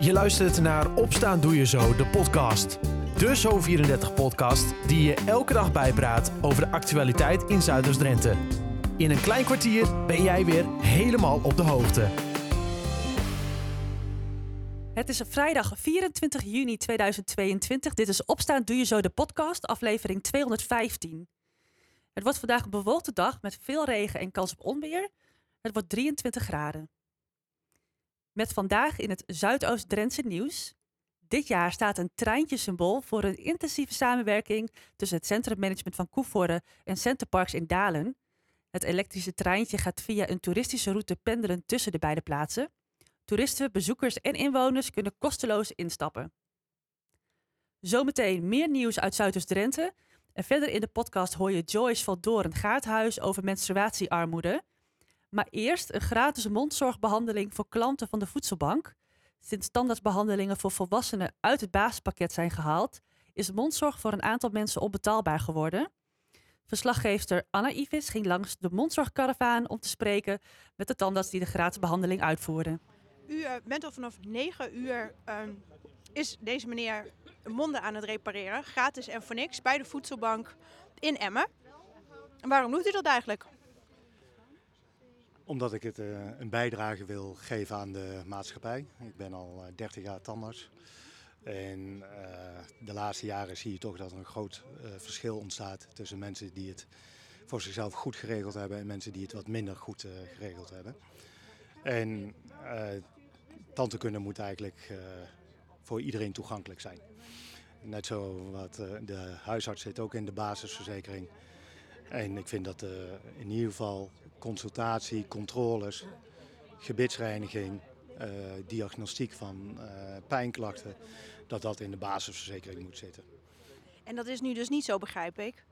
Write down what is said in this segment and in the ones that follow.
Je luistert naar Opstaan Doe Je Zo, de podcast. De Zo34-podcast die je elke dag bijpraat over de actualiteit in Zuiders-Drenthe. In een klein kwartier ben jij weer helemaal op de hoogte. Het is vrijdag 24 juni 2022. Dit is Opstaan Doe Je Zo, de podcast, aflevering 215. Het wordt vandaag een bewolkte dag met veel regen en kans op onweer. Het wordt 23 graden. Met vandaag in het Zuidoost-Drentse nieuws. Dit jaar staat een treintje symbool voor een intensieve samenwerking tussen het centrummanagement van Koevoorde en Centerparks in Dalen. Het elektrische treintje gaat via een toeristische route pendelen tussen de beide plaatsen. Toeristen, bezoekers en inwoners kunnen kosteloos instappen. Zometeen meer nieuws uit Zuidoost-Drenthe. En verder in de podcast hoor je Joyce van Doorn Gaarthuis over menstruatiearmoede. Maar eerst een gratis mondzorgbehandeling voor klanten van de voedselbank. Sinds standaardbehandelingen voor volwassenen uit het basispakket zijn gehaald, is mondzorg voor een aantal mensen onbetaalbaar geworden. Verslaggeefster Anna Ivis ging langs de mondzorgkaravaan om te spreken met de tandarts die de gratis behandeling uitvoerden. U uh, bent al vanaf 9 uur uh, is deze meneer monden aan het repareren, gratis en voor niks, bij de voedselbank in Emmen. En waarom doet u dat eigenlijk? Omdat ik het uh, een bijdrage wil geven aan de maatschappij. Ik ben al 30 jaar tandarts. En de laatste jaren zie je toch dat er een groot verschil ontstaat tussen mensen die het voor zichzelf goed geregeld hebben en mensen die het wat minder goed geregeld hebben. En tandheelkunde moet eigenlijk voor iedereen toegankelijk zijn. Net zo wat de huisarts zit ook in de basisverzekering. En ik vind dat uh, in ieder geval consultatie, controles, gebitsreiniging, diagnostiek van pijnklachten, dat dat in de basisverzekering moet zitten. En dat is nu dus niet zo, begrijp ik.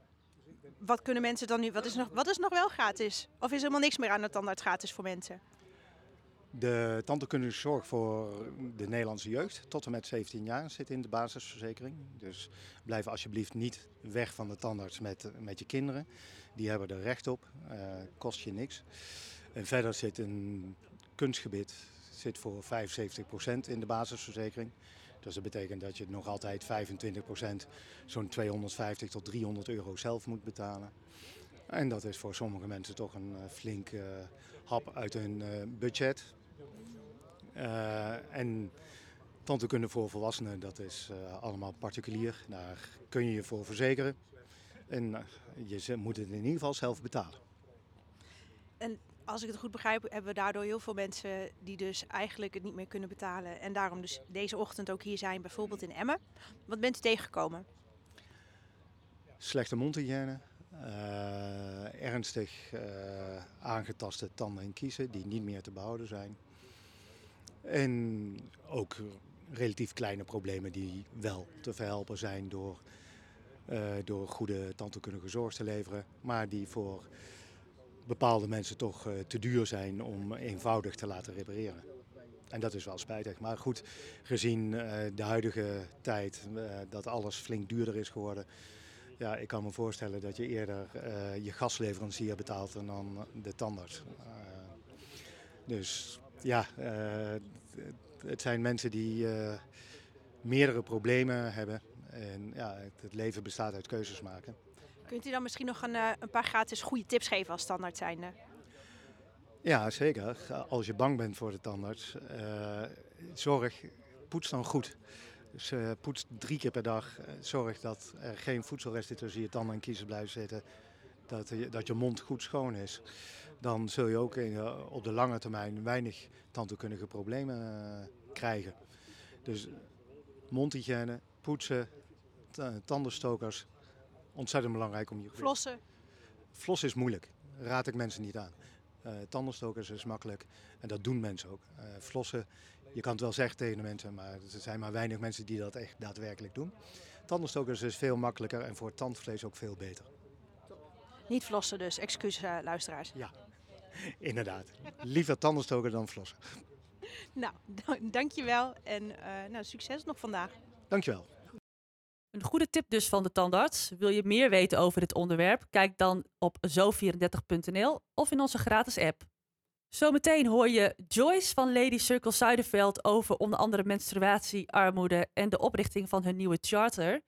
Wat kunnen mensen dan nu, wat is nog, wat is nog wel gratis? Of is helemaal niks meer aan de tandarts gratis voor mensen? De tandheelkundige zorg voor de Nederlandse jeugd tot en met 17 jaar zit in de basisverzekering. Dus blijf alsjeblieft niet weg van de tandarts met, met je kinderen. Die hebben er recht op, uh, kost je niks. En verder zit een kunstgebit zit voor 75% in de basisverzekering. Dus dat betekent dat je nog altijd 25% zo'n 250 tot 300 euro zelf moet betalen. En dat is voor sommige mensen toch een uh, flink uh, hap uit hun uh, budget. en tandheelkunde voor volwassenen, dat is allemaal particulier. Daar kun je je voor verzekeren. En je moet het in ieder geval zelf betalen. En als ik het goed begrijp, hebben we daardoor heel veel mensen die dus eigenlijk het niet meer kunnen betalen. En daarom dus deze ochtend ook hier zijn, bijvoorbeeld in Emmen. Wat bent u tegengekomen? Slechte mondhygiëne, ernstig uh, aangetaste tanden en kiezen die niet meer te behouden zijn. En ook relatief kleine problemen die wel te verhelpen zijn door, uh, door goede tandheelkundige zorg te leveren, maar die voor bepaalde mensen toch te duur zijn om eenvoudig te laten repareren. En dat is wel spijtig. Maar goed, gezien de huidige tijd, dat alles flink duurder is geworden, ja, ik kan me voorstellen dat je eerder uh, je gasleverancier betaalt dan de tandarts. Uh, dus ja, uh, het zijn mensen die meerdere problemen hebben. En ja, het, leven bestaat uit keuzes maken. Kunt u dan misschien nog een, een paar gratis goede tips geven als tandarts zijnde? Ja, zeker. Als je bang bent voor de tandarts, zorg, poets dan goed. Dus uh, poets drie keer per dag. Uh, zorg dat er geen voedselresten tussen je tanden en kiezen blijven zitten. Dat, uh, dat je mond goed schoon is. Dan zul je ook in, op de lange termijn weinig tandheelkundige problemen krijgen. Dus mondhygiëne, poetsen, tandenstokers. Ontzettend belangrijk om je... Flossen? Flossen is moeilijk. Raad ik mensen niet aan. tandenstokers is makkelijk. En dat doen mensen ook. flossen je kan het wel zeggen tegen de mensen, maar er zijn maar weinig mensen die dat echt daadwerkelijk doen. Tandenstokers is veel makkelijker en voor tandvlees ook veel beter. Niet flossen dus, excuus uh, luisteraars. Ja, inderdaad. Liever tandenstoker dan flossen. Nou, dankjewel en uh, nou, succes nog vandaag. Dankjewel. Een goede tip dus van de tandarts. Wil je meer weten over dit onderwerp? Kijk dan op zo34.nl of in onze gratis app. Zometeen hoor je Joyce van Lady Circle Zuiderveld over onder andere menstruatiearmoede en de oprichting van hun nieuwe charter.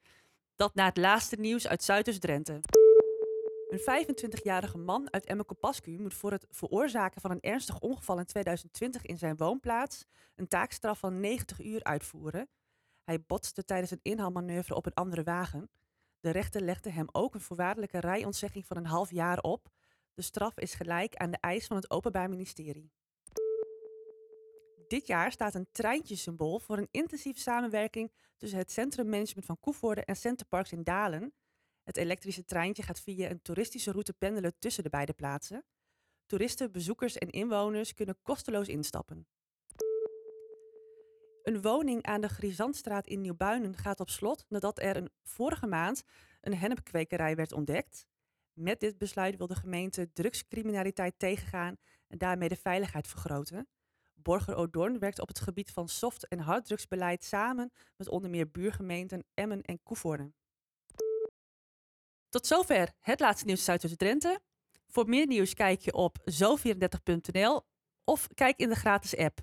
Dat na het laatste nieuws uit Zuiders-Drenthe. Een 25-jarige man uit Emmekopascu moet voor het veroorzaken van een ernstig ongeval in 2020 in zijn woonplaats een taakstraf van 90 uur uitvoeren. Hij botste tijdens een inhaalmanoeuvre op een andere wagen. De rechter legde hem ook een voorwaardelijke rijontzegging van een half jaar op. De straf is gelijk aan de eis van het Openbaar Ministerie. Dit jaar staat een treintjesymbool voor een intensieve samenwerking tussen het Centrummanagement van Koevoorde en Centerparks in Dalen. Het elektrische treintje gaat via een toeristische route pendelen tussen de beide plaatsen. Toeristen, bezoekers en inwoners kunnen kosteloos instappen. Een woning aan de Grisantstraat in Nieuwbuinen gaat op slot nadat er een vorige maand een hennepkwekerij werd ontdekt. Met dit besluit wil de gemeente drugscriminaliteit tegengaan en daarmee de veiligheid vergroten. Borger O'Dorn werkt op het gebied van soft- en harddrugsbeleid samen met onder meer buurgemeenten Emmen en Koevoorde. Tot zover het laatste nieuws uit Drenthe. Voor meer nieuws kijk je op zo34.nl of kijk in de gratis app.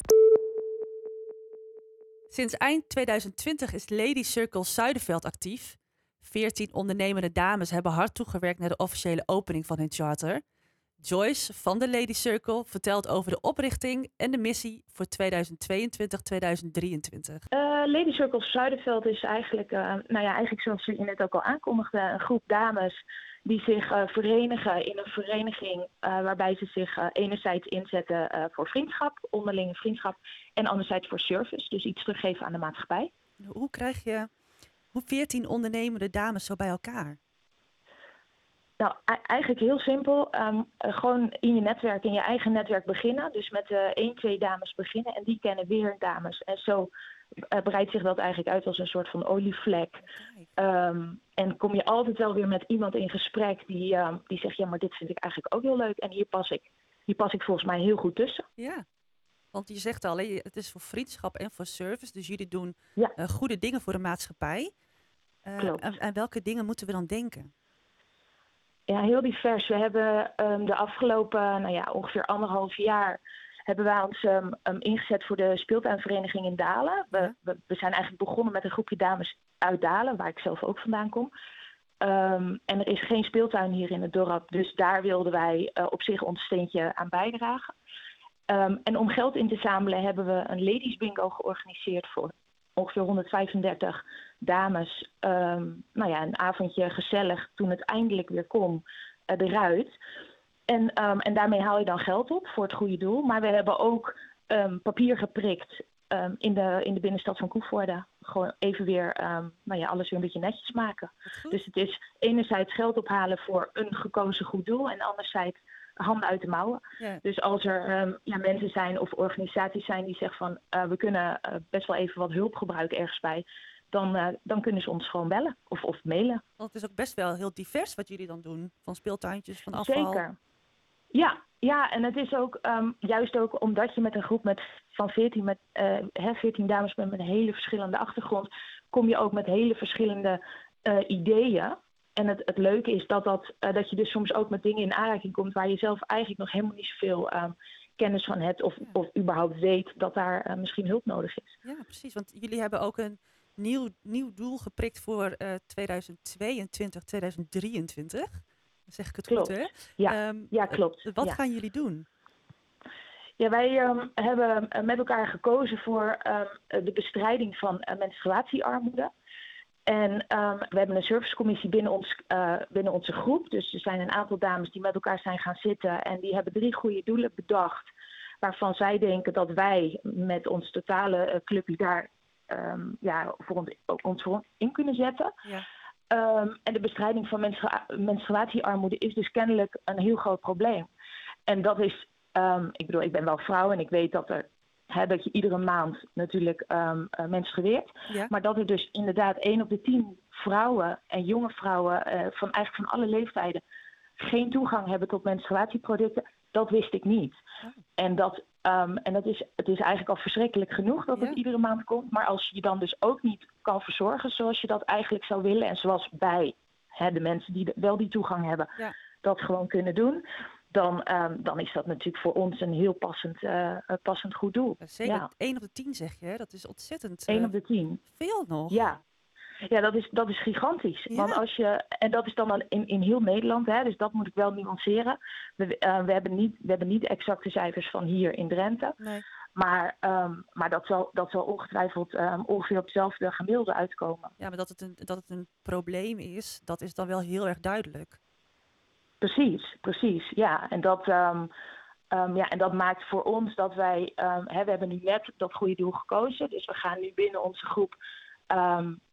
Sinds eind 2020 is Lady Circle Zuiderveld actief. Veertien ondernemende dames hebben hard toegewerkt naar de officiële opening van hun charter. Joyce van de Lady Circle vertelt over de oprichting en de missie voor 2022-2023. Uh, Lady Circle Zuiderveld is eigenlijk, uh, nou ja, eigenlijk zoals je net ook al aankondigde, een groep dames die zich uh, verenigen in een vereniging waarbij ze zich enerzijds inzetten voor vriendschap, onderlinge vriendschap, en anderzijds voor service, dus iets teruggeven aan de maatschappij. Hoe krijg je hoe 14 ondernemende dames zo bij elkaar? Nou, eigenlijk heel simpel. Um, gewoon in je netwerk, in je eigen netwerk beginnen. Dus met uh, één, twee dames beginnen en die kennen weer dames. En zo uh, breidt zich dat eigenlijk uit als een soort van olievlek. Um, en kom je altijd wel weer met iemand in gesprek die, um, die zegt: Ja, maar dit vind ik eigenlijk ook heel leuk. En hier pas ik, hier pas ik volgens mij heel goed tussen. Ja, want je zegt al, het is voor vriendschap en voor service. Dus jullie doen ja. uh, goede dingen voor de maatschappij. Klopt. Aan, aan welke dingen moeten we dan denken? Ja, heel divers. We hebben um, de afgelopen nou ja, ongeveer anderhalf jaar hebben wij ons um, um, ingezet voor de speeltuinvereniging in Dalen. We, we, we, zijn eigenlijk begonnen met een groepje dames uit Dalen, waar ik zelf ook vandaan kom. en er is geen speeltuin hier in het dorp, dus daar wilden wij uh, op zich ons steentje aan bijdragen. en om geld in te zamelen hebben we een ladies bingo georganiseerd voor ongeveer 135 dames. Um, nou ja, een avondje gezellig toen het eindelijk weer kon uh, eruit. En, um, en daarmee haal je dan geld op voor het goede doel. Maar we hebben ook um, papier geprikt in, de, in de binnenstad van Koevoorde. Gewoon even weer nou ja, alles weer een beetje netjes maken. Dus het is enerzijds geld ophalen voor een gekozen goed doel. En anderzijds handen uit de mouwen. Ja. Dus als er um, ja, mensen zijn of organisaties zijn die zeggen van uh, we kunnen uh, best wel even wat hulp gebruiken ergens bij, dan, uh, dan kunnen ze ons gewoon bellen of, of mailen. Want het is ook best wel heel divers wat jullie dan doen. Van speeltuintjes, van afval. Zeker. Ja, ja, en het is ook um, juist ook omdat je met een groep met, van 14, met, hè, 14 dames met een hele verschillende achtergrond, kom je ook met hele verschillende ideeën. En het, het leuke is dat, dat, uh, dat je dus soms ook met dingen in aanraking komt waar je zelf eigenlijk nog helemaal niet zoveel uh, kennis van hebt of, ja. of überhaupt weet dat daar uh, misschien hulp nodig is. Ja, precies. Want jullie hebben ook een nieuw, nieuw doel geprikt voor 2022, 2023. Dan zeg ik het klopt. goed, hè? Ja, um, ja klopt. Wat ja. gaan jullie doen? Ja, wij um, hebben met elkaar gekozen voor de bestrijding van menstruatiearmoede. En um, we hebben een servicecommissie binnen, ons, uh, binnen onze groep. Dus er zijn een aantal dames die met elkaar zijn gaan zitten. En die hebben drie goede doelen bedacht. Waarvan zij denken dat wij met ons totale uh, clubje daar um, ja, voor ons, ons voor in kunnen zetten. Ja. Um, en de bestrijding van menstrua menstruatiearmoede is dus kennelijk een heel groot probleem. En dat is, ik bedoel, ik ben wel vrouw en ik weet dat er Dat je iedere maand natuurlijk um, uh. Ja. Maar dat er dus inderdaad één op de tien vrouwen en jonge vrouwen uh, van eigenlijk van alle leeftijden geen toegang hebben tot menstruatieproducten, dat wist ik niet. Oh. En, dat, um, en dat is, het is eigenlijk al verschrikkelijk genoeg dat Ja. het iedere maand komt. Maar als je je dan dus ook niet kan verzorgen zoals je dat eigenlijk zou willen en zoals bij hè, de mensen die de- wel die toegang hebben, dat gewoon kunnen doen dan, ehm, dan is dat natuurlijk voor ons een heel passend, uh, passend goed doel. Zeker, ja. 1 op de 10 zeg je, dat is ontzettend 1 op de 10. Veel nog. Ja, ja, dat is, dat is gigantisch. Ja. Want als je, en dat is dan in, in heel Nederland, hè, dus dat moet ik wel nuanceren. We, uh, we, hebben niet, we hebben niet exacte cijfers van hier in Drenthe. Nee. Maar, um, maar dat, zal, dat zal ongetwijfeld um, ongeveer op hetzelfde gemiddelde uitkomen. Ja, maar dat het, een, dat het een probleem is, dat is dan wel heel erg duidelijk. Precies, precies. Ja, en dat, um, ja, en dat maakt voor ons dat wij, hè, we hebben nu net dat goede doel gekozen. Dus we gaan nu binnen onze groep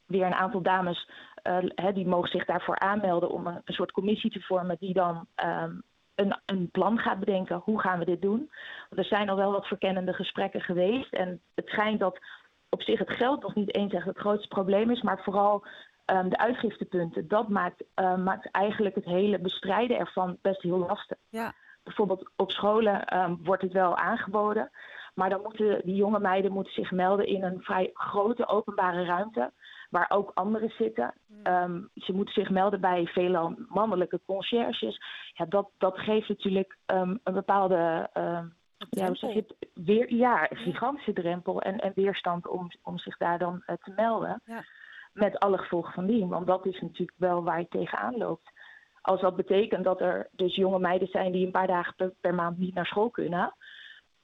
weer een aantal dames, uh, hè, die mogen zich daarvoor aanmelden om een, soort commissie te vormen die dan um, een, een, plan gaat bedenken. Hoe gaan we dit doen? Want er zijn al wel wat verkennende gesprekken geweest. En het schijnt dat op zich het geld nog niet eens echt het grootste probleem is, maar vooral um, de uitgiftepunten. Dat maakt, uh, maakt eigenlijk het hele bestrijden ervan best heel lastig. Ja. Bijvoorbeeld op scholen um, wordt het wel aangeboden. Maar dan moeten die jonge meiden moeten zich melden in een vrij grote openbare ruimte waar ook anderen zitten. Um, ze moeten zich melden bij veelal mannelijke conciërges. Ja, dat, dat geeft natuurlijk um, een bepaalde ja, weer, ja, gigantische drempel en, en weerstand om, om zich daar dan uh, te melden. Ja. Met alle gevolgen van dien, want dat is natuurlijk wel waar je tegenaan loopt. Als dat betekent dat er dus jonge meiden zijn die een paar dagen per, per maand niet naar school kunnen,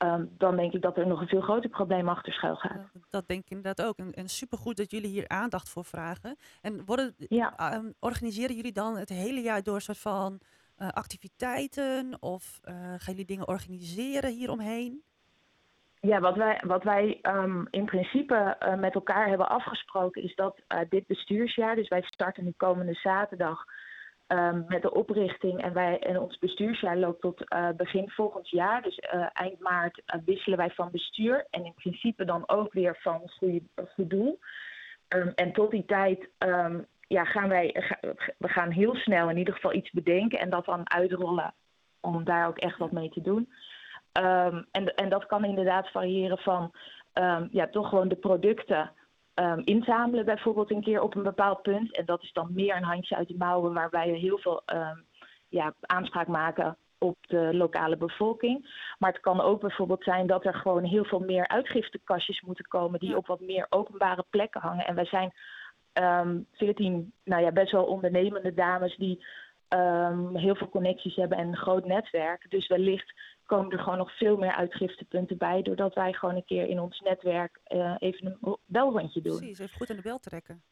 Um, dan denk ik dat er nog een veel groter probleem achter schuil gaat. Dat, denk ik inderdaad ook. En, en supergoed dat jullie hier aandacht voor vragen. En worden, ja. um, organiseren jullie dan het hele jaar door een soort van uh, activiteiten? Of uh, gaan jullie dingen organiseren hieromheen? Ja, wat wij, wat wij um, in principe uh, met elkaar hebben afgesproken is dat dit bestuursjaar, dus wij starten nu komende zaterdag Um, met de oprichting en, wij, en ons bestuursjaar loopt tot uh, begin volgend jaar. Dus eind maart wisselen wij van bestuur en in principe dan ook weer van goede, goed doel. Um, en tot die tijd ja, gaan wij we gaan heel snel in ieder geval iets bedenken en dat dan uitrollen om daar ook echt wat mee te doen. En, en dat kan inderdaad variëren van ja, toch gewoon de producten um, inzamelen, bijvoorbeeld een keer op een bepaald punt. En dat is dan meer een handje uit de mouwen, waarbij we heel veel ja, aanspraak maken op de lokale bevolking. Maar het kan ook bijvoorbeeld zijn dat er gewoon heel veel meer uitgiftekastjes moeten komen die op wat meer openbare plekken hangen. En wij zijn um, 14 nou ja, best wel ondernemende dames die um, heel veel connecties hebben en een groot netwerk. Dus wellicht komen er gewoon nog veel meer uitgiftepunten bij, doordat wij gewoon een keer in ons netwerk uh, even een belrondje doen. Precies, even goed aan de bel trekken.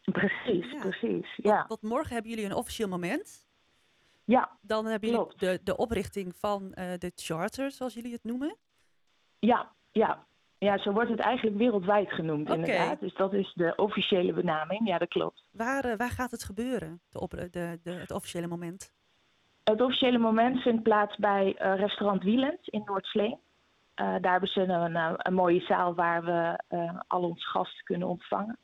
Precies, ja. precies. Ja. Want, want, morgen hebben jullie een officieel moment. Ja. Dan hebben jullie de, de oprichting van uh, de charter, zoals jullie het noemen. Ja, ja. Ja, zo wordt het eigenlijk wereldwijd genoemd okay. inderdaad. Dus dat is de officiële benaming. Ja, dat klopt. Waar, uh, waar gaat het gebeuren, de op, de, de, het officiële moment? Het officiële moment vindt plaats bij uh, restaurant Wielens in Noordsleen. Uh, daar hebben ze een, een, mooie zaal waar we al onze gasten kunnen ontvangen.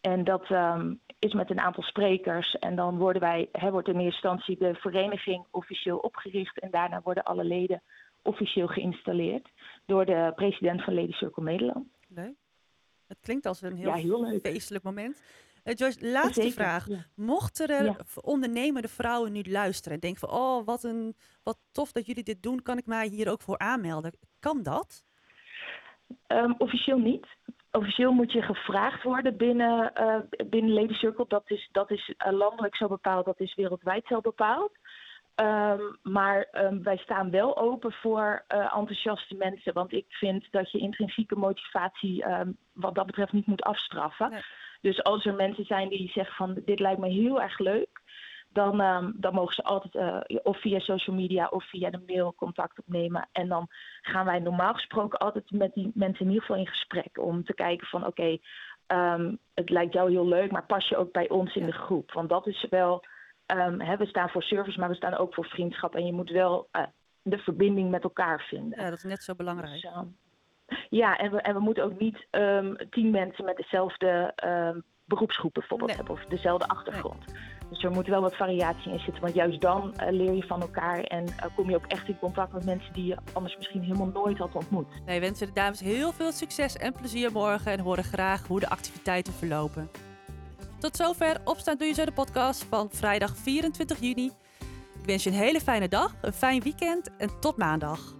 En dat um, is met een aantal sprekers. En dan worden wij, hè, wordt in eerste instantie de vereniging officieel opgericht. En daarna worden alle leden officieel geïnstalleerd door de president van Lady Circle Nederland. Leuk. Het klinkt als een heel, ja, heel feestelijk moment. Uh, Joyce, laatste Zeker, vraag. ja. Mochten er Ja. ondernemende vrouwen nu luisteren en denken van... oh, wat, een, wat tof dat jullie dit doen, kan ik mij hier ook voor aanmelden? Kan dat? Um, officieel niet. Officieel moet je gevraagd worden binnen, uh, binnen Lady Circle. Dat is, dat is uh, landelijk zo bepaald, dat is wereldwijd zo bepaald. Um, maar um, wij staan wel open voor uh, enthousiaste mensen. Want ik vind dat je intrinsieke motivatie um, wat dat betreft niet moet afstraffen. Nee. Dus als er mensen zijn die zeggen van dit lijkt me heel erg leuk. Dan, um, dan mogen ze altijd uh, of via social media of via de mail contact opnemen. En dan gaan wij normaal gesproken altijd met die mensen in ieder geval in gesprek. Om te kijken van oké, okay, um, het lijkt jou heel leuk, maar pas je ook bij ons in de groep. Want dat is wel, um, hè, we staan voor service, maar we staan ook voor vriendschap. En je moet wel uh, de verbinding met elkaar vinden. Ja, dat is net zo belangrijk. Dus, ja, en we, en we moeten ook niet um, tien mensen met dezelfde um, beroepsgroep bijvoorbeeld Nee. hebben of dezelfde achtergrond. Dus er moet wel wat variatie in zitten, want juist dan uh, leer je van elkaar en uh, kom je ook echt in contact met mensen die je anders misschien helemaal nooit had ontmoet. Wij wensen de dames heel veel succes en plezier morgen en horen graag hoe de activiteiten verlopen. Tot zover Opstaan Doe Je Zo de podcast van vrijdag 24 juni. Ik wens je een hele fijne dag, een fijn weekend en tot maandag.